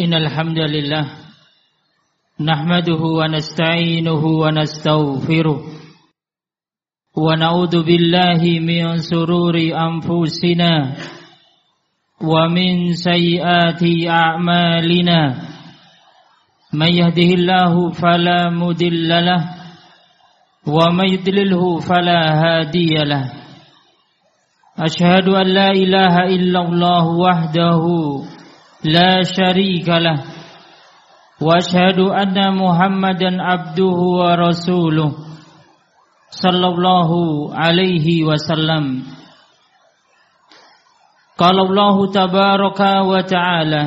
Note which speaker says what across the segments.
Speaker 1: إن الحمد لله نحمده ونستعينه ونستغفره ونعوذ بالله من سرور أنفسنا ومن سيئات أعمالنا من يهده الله فلا مدل له ومن يدلله فلا هادي له أشهد أن لا إله إلا الله وحده لا شريك له واشهد ان محمدا عبده ورسوله صلى الله عليه وسلم قال الله تبارك وتعالى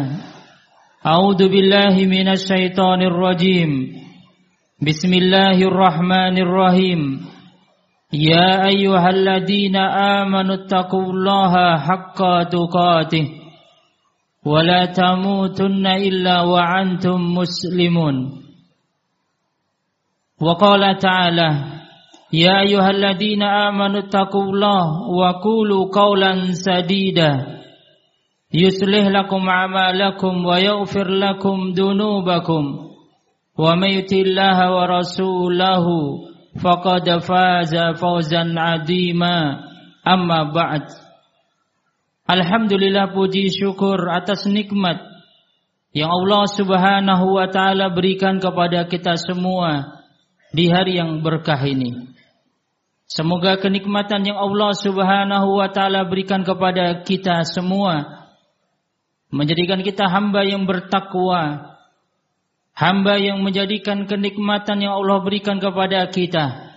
Speaker 1: اعوذ بالله من الشيطان الرجيم بسم الله الرحمن الرحيم يا ايها الذين امنوا اتقوا الله حق تقاته ولا تموتن إلا وعنتم مسلمون. وقال تعالى يا أيها الذين آمنوا اتقوا الله وقولوا قولا سديدا. يصلح لكم أعمالكم ويغفر لكم ذنوبكم. ومن يطع الله ورسوله فقد فاز فوزا عظيما. أما بعد. Alhamdulillah puji syukur atas nikmat yang Allah Subhanahu wa taala berikan kepada kita semua di hari yang berkah ini. Semoga kenikmatan yang Allah Subhanahu wa taala berikan kepada kita semua menjadikan kita hamba yang bertakwa, hamba yang menjadikan kenikmatan yang Allah berikan kepada kita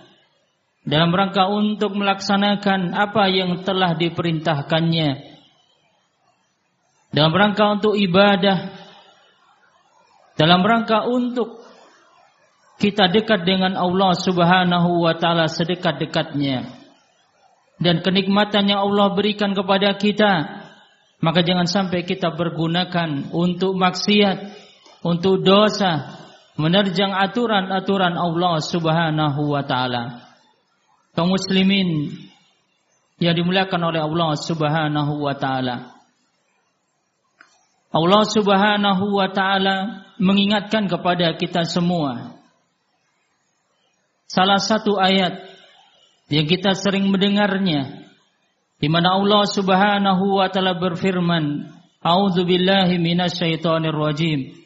Speaker 1: dalam rangka untuk melaksanakan apa yang telah diperintahkannya dalam rangka untuk ibadah, dalam rangka untuk kita dekat dengan Allah Subhanahu wa taala sedekat-dekatnya. Dan kenikmatan yang Allah berikan kepada kita, maka jangan sampai kita bergunakan untuk maksiat, untuk dosa, menerjang aturan-aturan Allah Subhanahu wa taala. Kaum muslimin yang dimuliakan oleh Allah Subhanahu wa taala. Allah Subhanahu wa taala mengingatkan kepada kita semua. Salah satu ayat yang kita sering mendengarnya di mana Allah Subhanahu wa taala berfirman A'udzu billahi minasyaitonir rajim.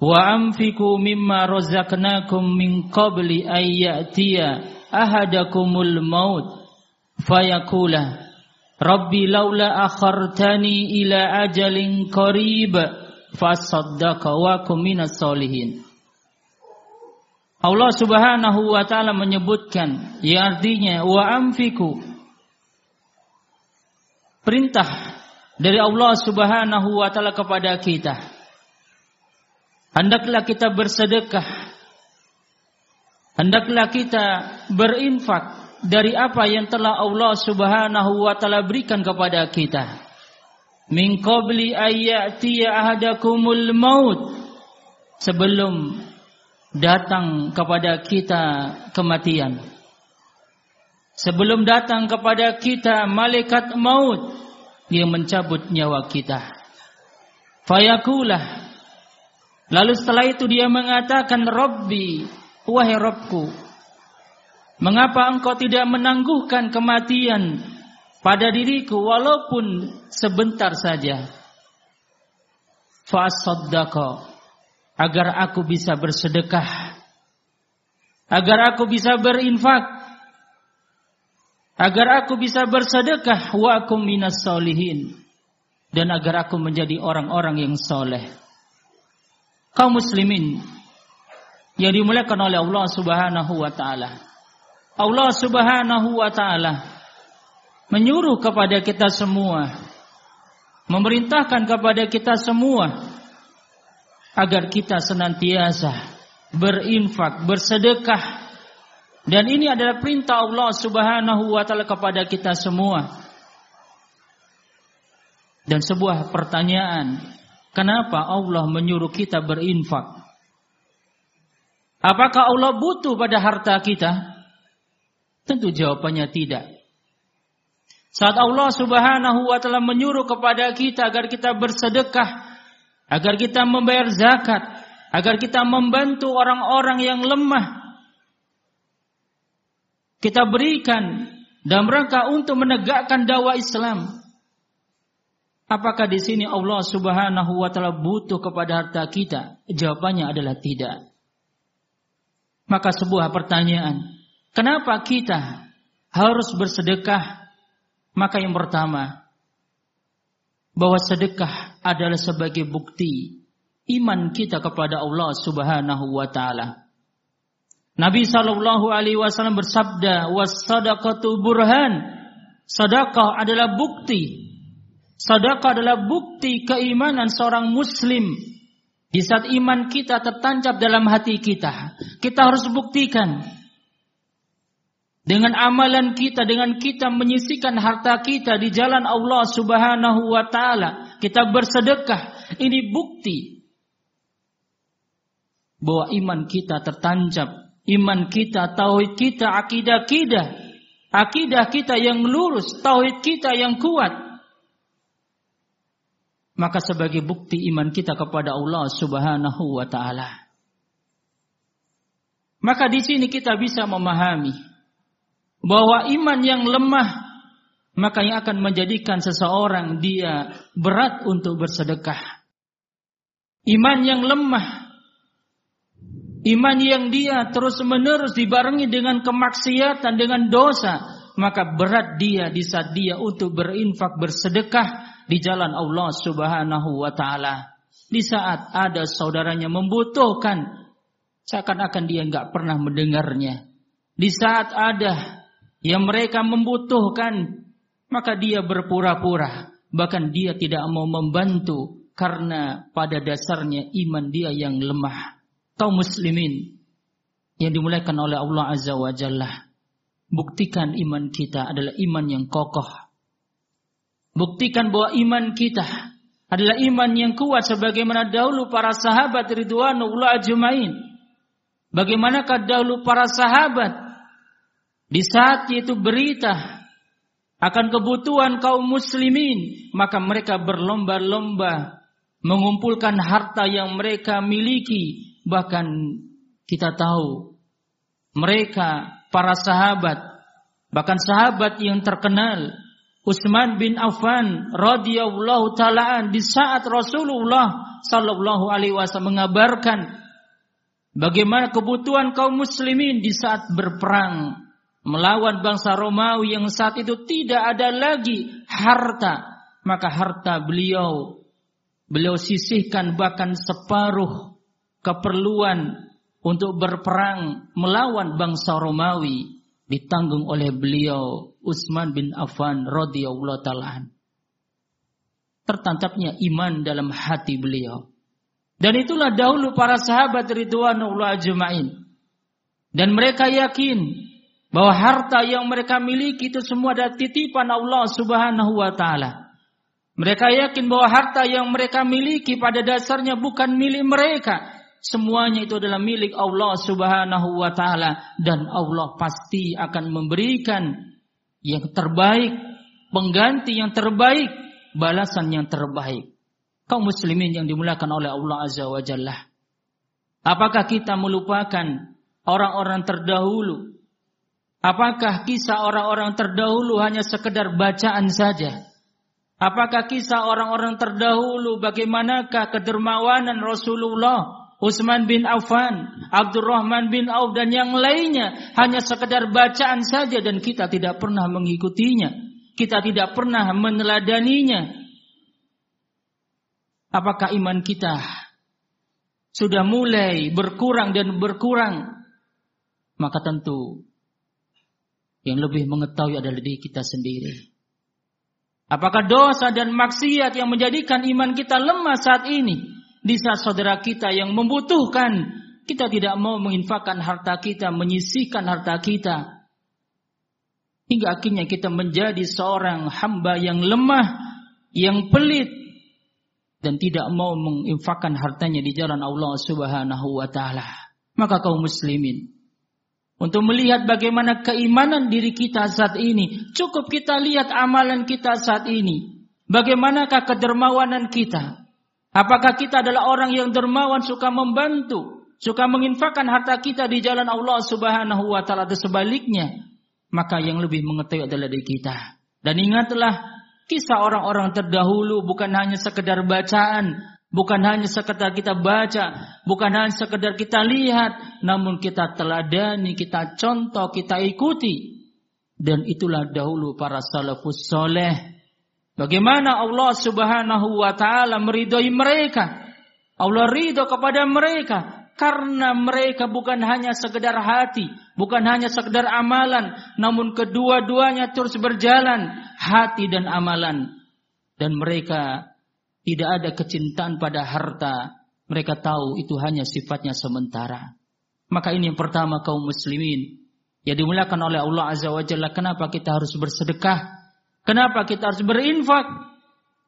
Speaker 1: Wa anfiqu mimma razaqnakum min qabli ayyatiya ahadakumul maut fayakula Rabbi laula akhartani ila ajalin qarib fasaddaqa wa kum minas solihin. Allah Subhanahu wa taala menyebutkan yang artinya wa amfiku perintah dari Allah Subhanahu wa taala kepada kita. Hendaklah kita bersedekah. Hendaklah kita berinfak dari apa yang telah Allah Subhanahu wa taala berikan kepada kita. Min qabli ayyati ahadakumul maut sebelum datang kepada kita kematian. Sebelum datang kepada kita malaikat maut yang mencabut nyawa kita. Fayakulah. Lalu setelah itu dia mengatakan Rabbi, wahai Rabbku, Mengapa engkau tidak menangguhkan kematian pada diriku walaupun sebentar saja? Fasaddaqa agar aku bisa bersedekah, agar aku bisa berinfak, agar aku bisa bersedekah wa aku minas solihin dan agar aku menjadi orang-orang yang soleh. Kaum muslimin yang dimuliakan oleh Allah Subhanahu wa taala. Allah Subhanahu wa taala menyuruh kepada kita semua memerintahkan kepada kita semua agar kita senantiasa berinfak, bersedekah dan ini adalah perintah Allah Subhanahu wa taala kepada kita semua. Dan sebuah pertanyaan, kenapa Allah menyuruh kita berinfak? Apakah Allah butuh pada harta kita? Tentu jawabannya tidak. Saat Allah Subhanahu wa taala menyuruh kepada kita agar kita bersedekah, agar kita membayar zakat, agar kita membantu orang-orang yang lemah. Kita berikan dalam rangka untuk menegakkan dakwah Islam. Apakah di sini Allah Subhanahu wa taala butuh kepada harta kita? Jawabannya adalah tidak. Maka sebuah pertanyaan, kenapa kita harus bersedekah? Maka yang pertama, bahwa sedekah adalah sebagai bukti iman kita kepada Allah Subhanahu wa taala. Nabi sallallahu alaihi wasallam bersabda, "Was-sadaqatu burhan." Sedekah adalah bukti. Sedekah adalah bukti keimanan seorang muslim. Di saat iman kita tertancap dalam hati kita, kita harus buktikan dengan amalan kita, dengan kita menyisikan harta kita di jalan Allah Subhanahu wa taala, kita bersedekah, ini bukti bahwa iman kita tertancap iman kita, tauhid kita, akidah kita, akidah kita yang lurus, tauhid kita yang kuat. Maka sebagai bukti iman kita kepada Allah Subhanahu wa taala. Maka di sini kita bisa memahami bahwa iman yang lemah maka yang akan menjadikan seseorang dia berat untuk bersedekah. Iman yang lemah Iman yang dia terus-menerus dibarengi dengan kemaksiatan, dengan dosa, maka berat dia di saat dia untuk berinfak, bersedekah di jalan Allah Subhanahu wa taala. Di saat ada saudaranya membutuhkan, seakan-akan dia nggak pernah mendengarnya. Di saat ada yang mereka membutuhkan, maka dia berpura-pura, bahkan dia tidak mau membantu karena pada dasarnya iman dia yang lemah kaum muslimin yang dimulaikan oleh Allah Azza wa Jalla. Buktikan iman kita adalah iman yang kokoh. Buktikan bahwa iman kita adalah iman yang kuat sebagaimana dahulu para sahabat ridwanullah ajmain. Bagaimanakah dahulu para sahabat di saat itu berita akan kebutuhan kaum muslimin, maka mereka berlomba-lomba mengumpulkan harta yang mereka miliki. Bahkan kita tahu mereka para sahabat bahkan sahabat yang terkenal Utsman bin Affan radhiyallahu taalaan di saat Rasulullah sallallahu alaihi wasallam mengabarkan bagaimana kebutuhan kaum muslimin di saat berperang melawan bangsa Romawi yang saat itu tidak ada lagi harta maka harta beliau beliau sisihkan bahkan separuh keperluan untuk berperang melawan bangsa Romawi ditanggung oleh beliau Utsman bin Affan radhiyallahu taala tertancapnya iman dalam hati beliau. Dan itulah dahulu para sahabat ridwanullah ajmain. Dan mereka yakin bahwa harta yang mereka miliki itu semua adalah titipan Allah Subhanahu wa taala mereka yakin bahwa harta yang mereka miliki pada dasarnya bukan milik mereka Semuanya itu adalah milik Allah Subhanahu wa taala dan Allah pasti akan memberikan yang terbaik, pengganti yang terbaik, balasan yang terbaik. Kaum muslimin yang dimulakan oleh Allah Azza wa Jalla. Apakah kita melupakan orang-orang terdahulu? Apakah kisah orang-orang terdahulu hanya sekedar bacaan saja? Apakah kisah orang-orang terdahulu bagaimanakah kedermawanan Rasulullah Utsman bin Affan, Abdurrahman bin Auf dan yang lainnya hanya sekedar bacaan saja dan kita tidak pernah mengikutinya. Kita tidak pernah meneladaninya. Apakah iman kita sudah mulai berkurang dan berkurang? Maka tentu yang lebih mengetahui adalah diri kita sendiri. Apakah dosa dan maksiat yang menjadikan iman kita lemah saat ini? Di saat saudara kita yang membutuhkan, kita tidak mau menginfakkan harta kita, menyisihkan harta kita. Hingga akhirnya kita menjadi seorang hamba yang lemah, yang pelit, dan tidak mau menginfakkan hartanya di jalan Allah Subhanahu wa taala. Maka kaum muslimin, untuk melihat bagaimana keimanan diri kita saat ini, cukup kita lihat amalan kita saat ini. Bagaimanakah kedermawanan kita? Apakah kita adalah orang yang dermawan suka membantu, suka menginfakkan harta kita di jalan Allah Subhanahu wa taala atau sebaliknya? Maka yang lebih mengetahui adalah dari kita. Dan ingatlah kisah orang-orang terdahulu bukan hanya sekedar bacaan, bukan hanya sekedar kita baca, bukan hanya sekedar kita lihat, namun kita teladani, kita contoh, kita ikuti. Dan itulah dahulu para salafus soleh Bagaimana Allah Subhanahu wa taala meridhoi mereka? Allah ridho kepada mereka karena mereka bukan hanya sekedar hati, bukan hanya sekedar amalan, namun kedua-duanya terus berjalan, hati dan amalan. Dan mereka tidak ada kecintaan pada harta. Mereka tahu itu hanya sifatnya sementara. Maka ini yang pertama kaum muslimin yang dimuliakan oleh Allah Azza wa Jalla. Kenapa kita harus bersedekah? Kenapa kita harus berinfak?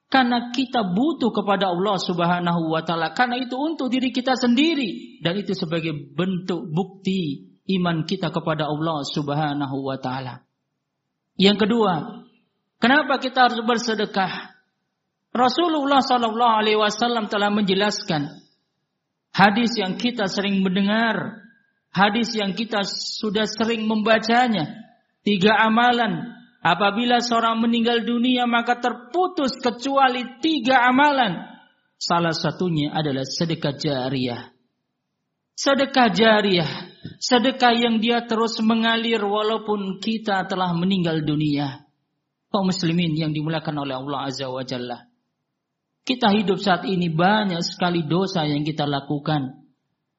Speaker 1: Karena kita butuh kepada Allah Subhanahu wa taala. Karena itu untuk diri kita sendiri dan itu sebagai bentuk bukti iman kita kepada Allah Subhanahu wa taala. Yang kedua, kenapa kita harus bersedekah? Rasulullah sallallahu alaihi wasallam telah menjelaskan hadis yang kita sering mendengar, hadis yang kita sudah sering membacanya. Tiga amalan Apabila seorang meninggal dunia maka terputus kecuali tiga amalan. Salah satunya adalah sedekah jariah. Sedekah jariah. Sedekah yang dia terus mengalir walaupun kita telah meninggal dunia. Kaum muslimin yang dimulakan oleh Allah Azza wa Jalla. Kita hidup saat ini banyak sekali dosa yang kita lakukan.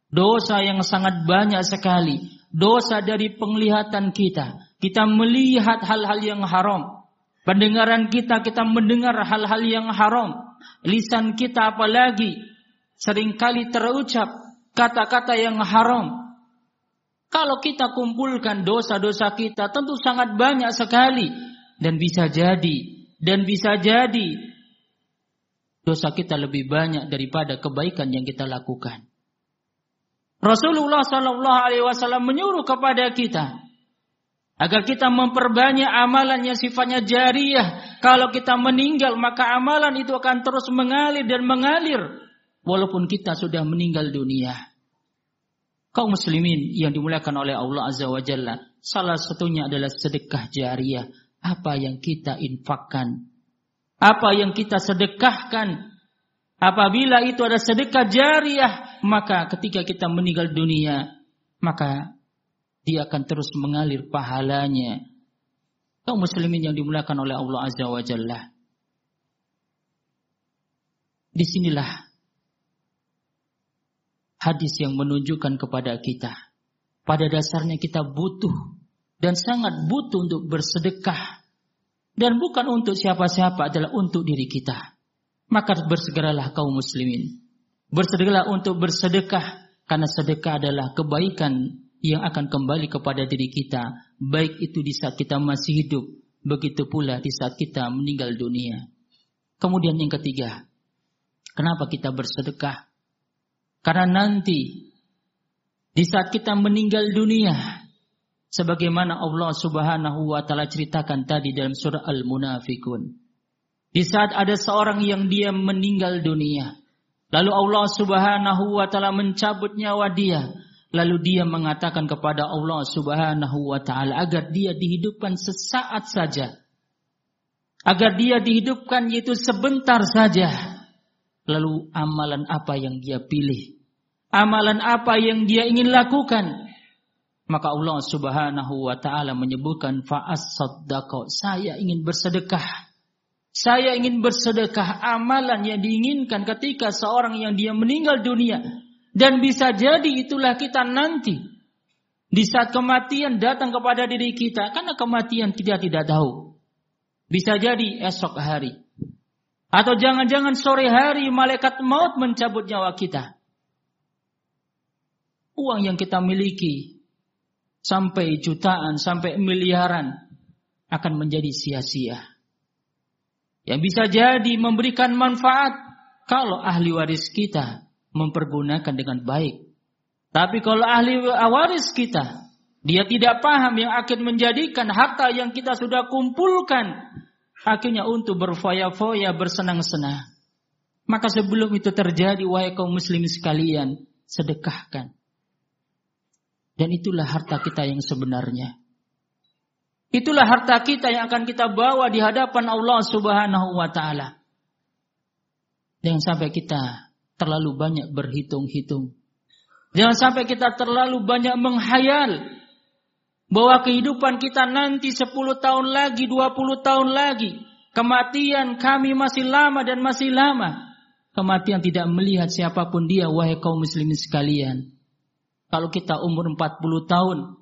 Speaker 1: Dosa yang sangat banyak sekali. Dosa dari penglihatan kita kita melihat hal-hal yang haram. Pendengaran kita, kita mendengar hal-hal yang haram. Lisan kita apalagi sering kali terucap kata-kata yang haram. Kalau kita kumpulkan dosa-dosa kita tentu sangat banyak sekali. Dan bisa jadi, dan bisa jadi dosa kita lebih banyak daripada kebaikan yang kita lakukan. Rasulullah Sallallahu Alaihi Wasallam menyuruh kepada kita Agar kita memperbanyak amalan yang sifatnya jariah. Kalau kita meninggal maka amalan itu akan terus mengalir dan mengalir. Walaupun kita sudah meninggal dunia. Kaum muslimin yang dimuliakan oleh Allah Azza wa Jalla. Salah satunya adalah sedekah jariah. Apa yang kita infakkan. Apa yang kita sedekahkan. Apabila itu ada sedekah jariah. Maka ketika kita meninggal dunia. Maka dia akan terus mengalir pahalanya. Kaum muslimin yang dimuliakan oleh Allah Azza wa Jalla. Di sinilah hadis yang menunjukkan kepada kita. Pada dasarnya kita butuh dan sangat butuh untuk bersedekah. Dan bukan untuk siapa-siapa adalah untuk diri kita. Maka bersegeralah kaum muslimin. Bersedekahlah untuk bersedekah. Karena sedekah adalah kebaikan yang akan kembali kepada diri kita, baik itu di saat kita masih hidup, begitu pula di saat kita meninggal dunia. Kemudian yang ketiga, kenapa kita bersedekah? Karena nanti di saat kita meninggal dunia, sebagaimana Allah Subhanahu wa taala ceritakan tadi dalam surah Al-Munafikun. Di saat ada seorang yang dia meninggal dunia, lalu Allah Subhanahu wa taala mencabut nyawa dia, Lalu dia mengatakan kepada Allah Subhanahu wa taala agar dia dihidupkan sesaat saja. Agar dia dihidupkan yaitu sebentar saja. Lalu amalan apa yang dia pilih? Amalan apa yang dia ingin lakukan? Maka Allah Subhanahu wa taala menyebutkan fa'as saddaqah. Saya ingin bersedekah. Saya ingin bersedekah amalan yang diinginkan ketika seorang yang dia meninggal dunia dan bisa jadi itulah kita nanti. Di saat kematian datang kepada diri kita. Karena kematian kita tidak tahu. Bisa jadi esok hari. Atau jangan-jangan sore hari malaikat maut mencabut nyawa kita. Uang yang kita miliki. Sampai jutaan, sampai miliaran. Akan menjadi sia-sia. Yang bisa jadi memberikan manfaat. Kalau ahli waris kita mempergunakan dengan baik. Tapi kalau ahli waris kita, dia tidak paham yang akan menjadikan harta yang kita sudah kumpulkan akhirnya untuk berfoya-foya bersenang-senang. Maka sebelum itu terjadi, wahai kaum muslim sekalian, sedekahkan. Dan itulah harta kita yang sebenarnya. Itulah harta kita yang akan kita bawa di hadapan Allah Subhanahu wa taala. Jangan sampai kita terlalu banyak berhitung-hitung. Jangan sampai kita terlalu banyak menghayal bahwa kehidupan kita nanti 10 tahun lagi, 20 tahun lagi, kematian kami masih lama dan masih lama. Kematian tidak melihat siapa pun dia, wahai kaum muslimin sekalian. Kalau kita umur 40 tahun,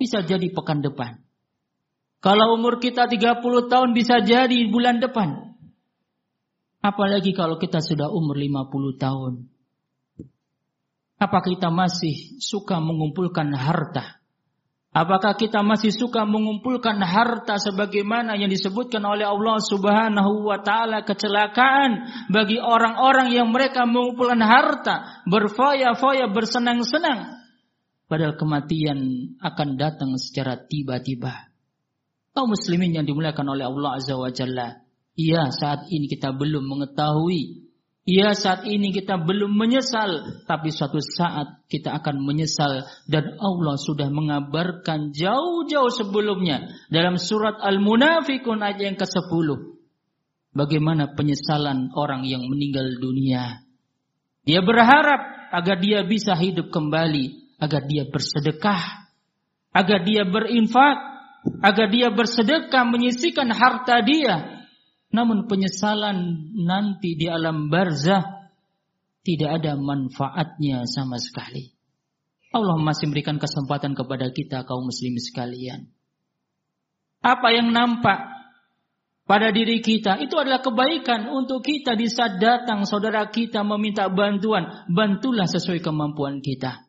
Speaker 1: bisa jadi pekan depan. Kalau umur kita 30 tahun bisa jadi bulan depan. Apalagi kalau kita sudah umur 50 tahun. Apakah kita masih suka mengumpulkan harta? Apakah kita masih suka mengumpulkan harta sebagaimana yang disebutkan oleh Allah Subhanahu wa taala kecelakaan bagi orang-orang yang mereka mengumpulkan harta, berfoya-foya, bersenang-senang padahal kematian akan datang secara tiba-tiba. Kaum muslimin yang dimuliakan oleh Allah Azza wa Jalla, iya saat ini kita belum mengetahui Ya saat ini kita belum menyesal, tapi suatu saat kita akan menyesal dan Allah sudah mengabarkan jauh-jauh sebelumnya dalam surat Al-Munafikun ayat yang ke-10. Bagaimana penyesalan orang yang meninggal dunia. Dia berharap agar dia bisa hidup kembali, agar dia bersedekah, agar dia berinfak, agar dia bersedekah menyisikan harta dia namun penyesalan nanti di alam barzah tidak ada manfaatnya sama sekali. Allah masih memberikan kesempatan kepada kita kaum muslim sekalian. Apa yang nampak pada diri kita itu adalah kebaikan untuk kita di saat datang saudara kita meminta bantuan, bantulah sesuai kemampuan kita.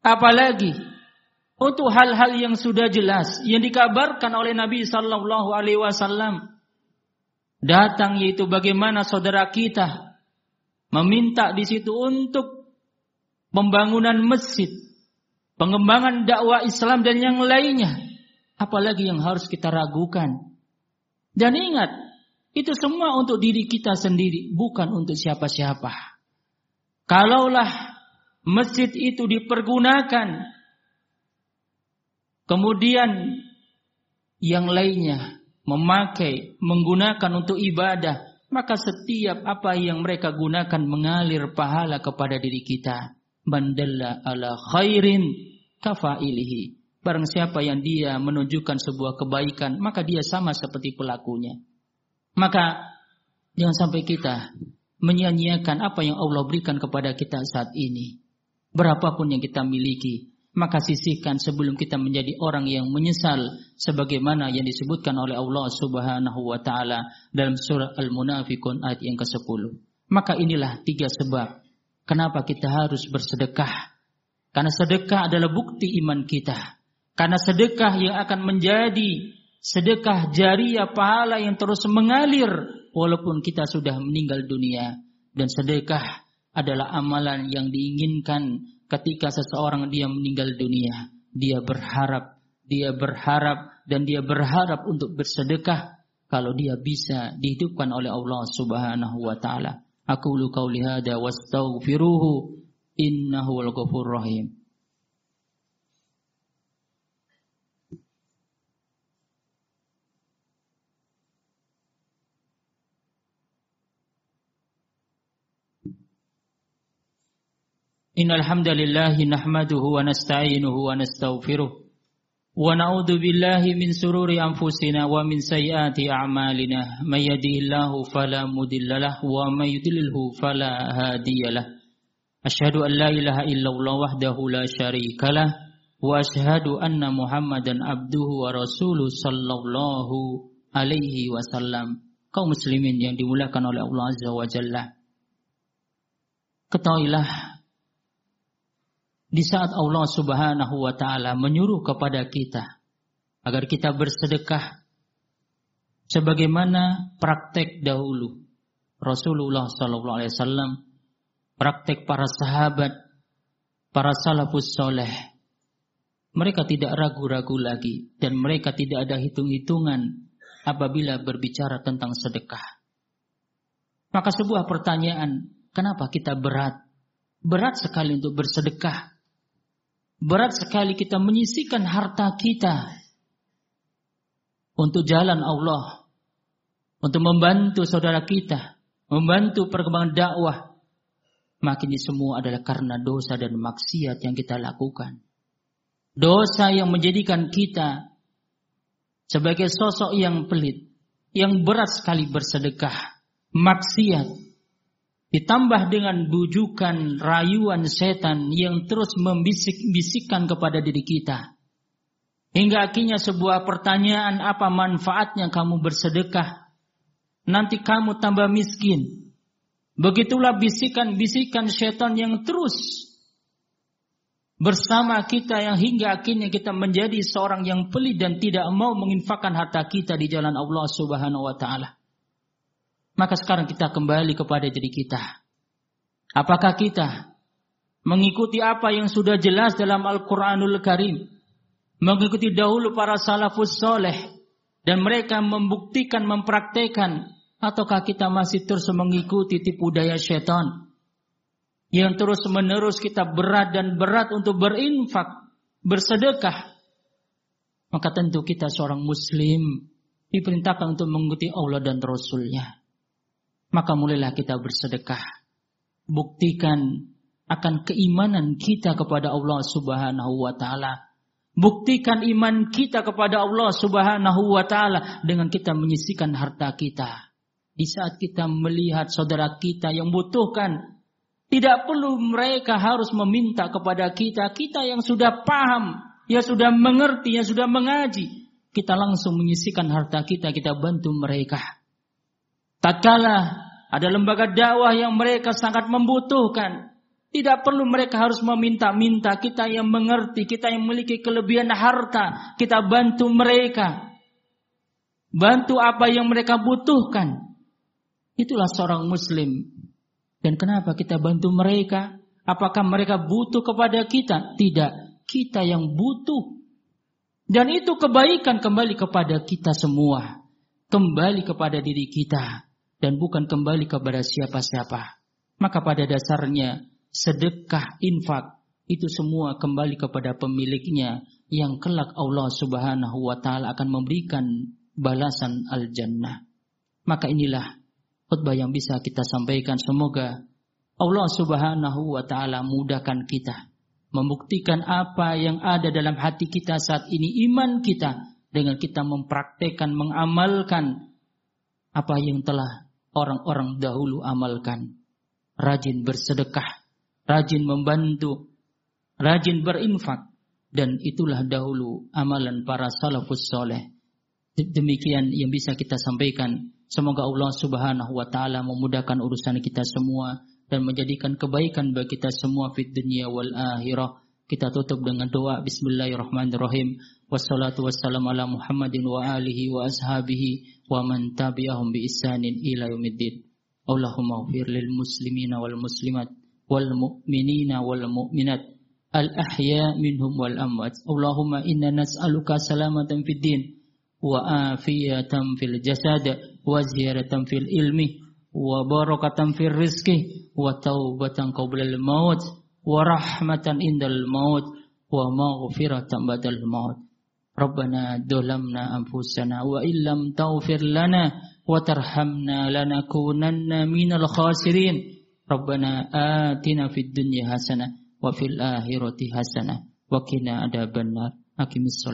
Speaker 1: Apalagi untuk hal-hal yang sudah jelas yang dikabarkan oleh Nabi sallallahu alaihi wasallam datang yaitu bagaimana saudara kita meminta di situ untuk pembangunan masjid, pengembangan dakwah Islam dan yang lainnya. Apalagi yang harus kita ragukan. Dan ingat, itu semua untuk diri kita sendiri, bukan untuk siapa-siapa. Kalaulah masjid itu dipergunakan, kemudian yang lainnya memakai, menggunakan untuk ibadah, maka setiap apa yang mereka gunakan mengalir pahala kepada diri kita. Mandalla ala khairin kafailihi. Barang siapa yang dia menunjukkan sebuah kebaikan, maka dia sama seperti pelakunya. Maka jangan sampai kita menyia-nyiakan apa yang Allah berikan kepada kita saat ini. Berapapun yang kita miliki, maka sisihkan sebelum kita menjadi orang yang menyesal sebagaimana yang disebutkan oleh Allah Subhanahu wa taala dalam surah Al-Munafikun ayat yang ke-10. Maka inilah tiga sebab kenapa kita harus bersedekah. Karena sedekah adalah bukti iman kita. Karena sedekah yang akan menjadi sedekah jariah pahala yang terus mengalir walaupun kita sudah meninggal dunia dan sedekah adalah amalan yang diinginkan ketika seseorang dia meninggal dunia, dia berharap, dia berharap dan dia berharap untuk bersedekah kalau dia bisa dihidupkan oleh Allah Subhanahu wa taala. Aku lu qauli hada wastaghfiruhu innahu al-ghafurur rahim. إن الحمد لله نحمده ونستعينه ونستغفره ونعوذ بالله من سرور أنفسنا ومن سيئات أعمالنا من يهده الله فلا مضل له ومن يضلله فلا هادي له أشهد أن لا إله إلا الله وحده لا شريك له وأشهد أن محمدا عبده ورسوله صلى الله عليه وسلم kaum muslimin yang dimuliakan oleh Allah Azza wa Jalla. Ketahuilah di saat Allah Subhanahu wa taala menyuruh kepada kita agar kita bersedekah sebagaimana praktek dahulu Rasulullah sallallahu alaihi wasallam praktek para sahabat para salafus soleh mereka tidak ragu-ragu lagi dan mereka tidak ada hitung-hitungan apabila berbicara tentang sedekah Maka sebuah pertanyaan, kenapa kita berat? Berat sekali untuk bersedekah. Berat sekali kita menyisikan harta kita untuk jalan Allah, untuk membantu saudara kita, membantu perkembangan dakwah. Maka ini semua adalah karena dosa dan maksiat yang kita lakukan. Dosa yang menjadikan kita sebagai sosok yang pelit, yang berat sekali bersedekah, maksiat, ditambah dengan bujukan rayuan setan yang terus membisik-bisikkan kepada diri kita. Hingga akhirnya sebuah pertanyaan apa manfaatnya kamu bersedekah? Nanti kamu tambah miskin. Begitulah bisikan-bisikan setan yang terus bersama kita yang hingga akhirnya kita menjadi seorang yang pelit dan tidak mau menginfakkan harta kita di jalan Allah Subhanahu wa taala. Maka sekarang kita kembali kepada diri kita. Apakah kita mengikuti apa yang sudah jelas dalam Al-Quranul Karim? Mengikuti dahulu para salafus soleh. Dan mereka membuktikan, mempraktekan. Ataukah kita masih terus mengikuti tipu daya syaitan? Yang terus menerus kita berat dan berat untuk berinfak, bersedekah. Maka tentu kita seorang muslim diperintahkan untuk mengikuti Allah dan Rasulnya maka mulailah kita bersedekah. Buktikan akan keimanan kita kepada Allah Subhanahu wa taala. Buktikan iman kita kepada Allah Subhanahu wa taala dengan kita menyisikan harta kita. Di saat kita melihat saudara kita yang butuhkan, tidak perlu mereka harus meminta kepada kita. Kita yang sudah paham, yang sudah mengerti, yang sudah mengaji, kita langsung menyisikan harta kita, kita bantu mereka. Tatkala ada lembaga dakwah yang mereka sangat membutuhkan. Tidak perlu mereka harus meminta-minta. Kita yang mengerti, kita yang memiliki kelebihan harta, kita bantu mereka. Bantu apa yang mereka butuhkan. Itulah seorang muslim. Dan kenapa kita bantu mereka? Apakah mereka butuh kepada kita? Tidak. Kita yang butuh. Dan itu kebaikan kembali kepada kita semua. Kembali kepada diri kita dan bukan kembali kepada siapa-siapa. Maka pada dasarnya sedekah, infak itu semua kembali kepada pemiliknya yang kelak Allah Subhanahu wa taala akan memberikan balasan al-jannah. Maka inilah khutbah yang bisa kita sampaikan semoga Allah Subhanahu wa taala mudahkan kita membuktikan apa yang ada dalam hati kita saat ini iman kita dengan kita mempraktekkan mengamalkan apa yang telah orang-orang dahulu amalkan. Rajin bersedekah, rajin membantu, rajin berinfak. Dan itulah dahulu amalan para salafus soleh. Demikian yang bisa kita sampaikan. Semoga Allah subhanahu wa ta'ala memudahkan urusan kita semua. Dan menjadikan kebaikan bagi kita semua fit dunia wal akhirah. Kita tutup dengan doa Bismillahirrahmanirrahim. Wassalatu wassalamu ala Muhammadin wa alihi wa ashabihi ومن تبعهم بإحسان إلى يوم الدين اللهم اغفر للمسلمين والمسلمات والمؤمنين والمؤمنات الأحياء منهم والأموات اللهم إنا نسألك سلامة في الدين وآفية في الجسد وزيادة في العلم وبركة في الرزق وتوبة قبل الموت ورحمة عند الموت Rabbana dolamna anfusana wa illam taghfir lana wa tarhamna lanakunanna minal khasirin. Rabbana a fid dunya hasanah wa fil akhirati hasanah wa kina adhaban nar. Aqimis.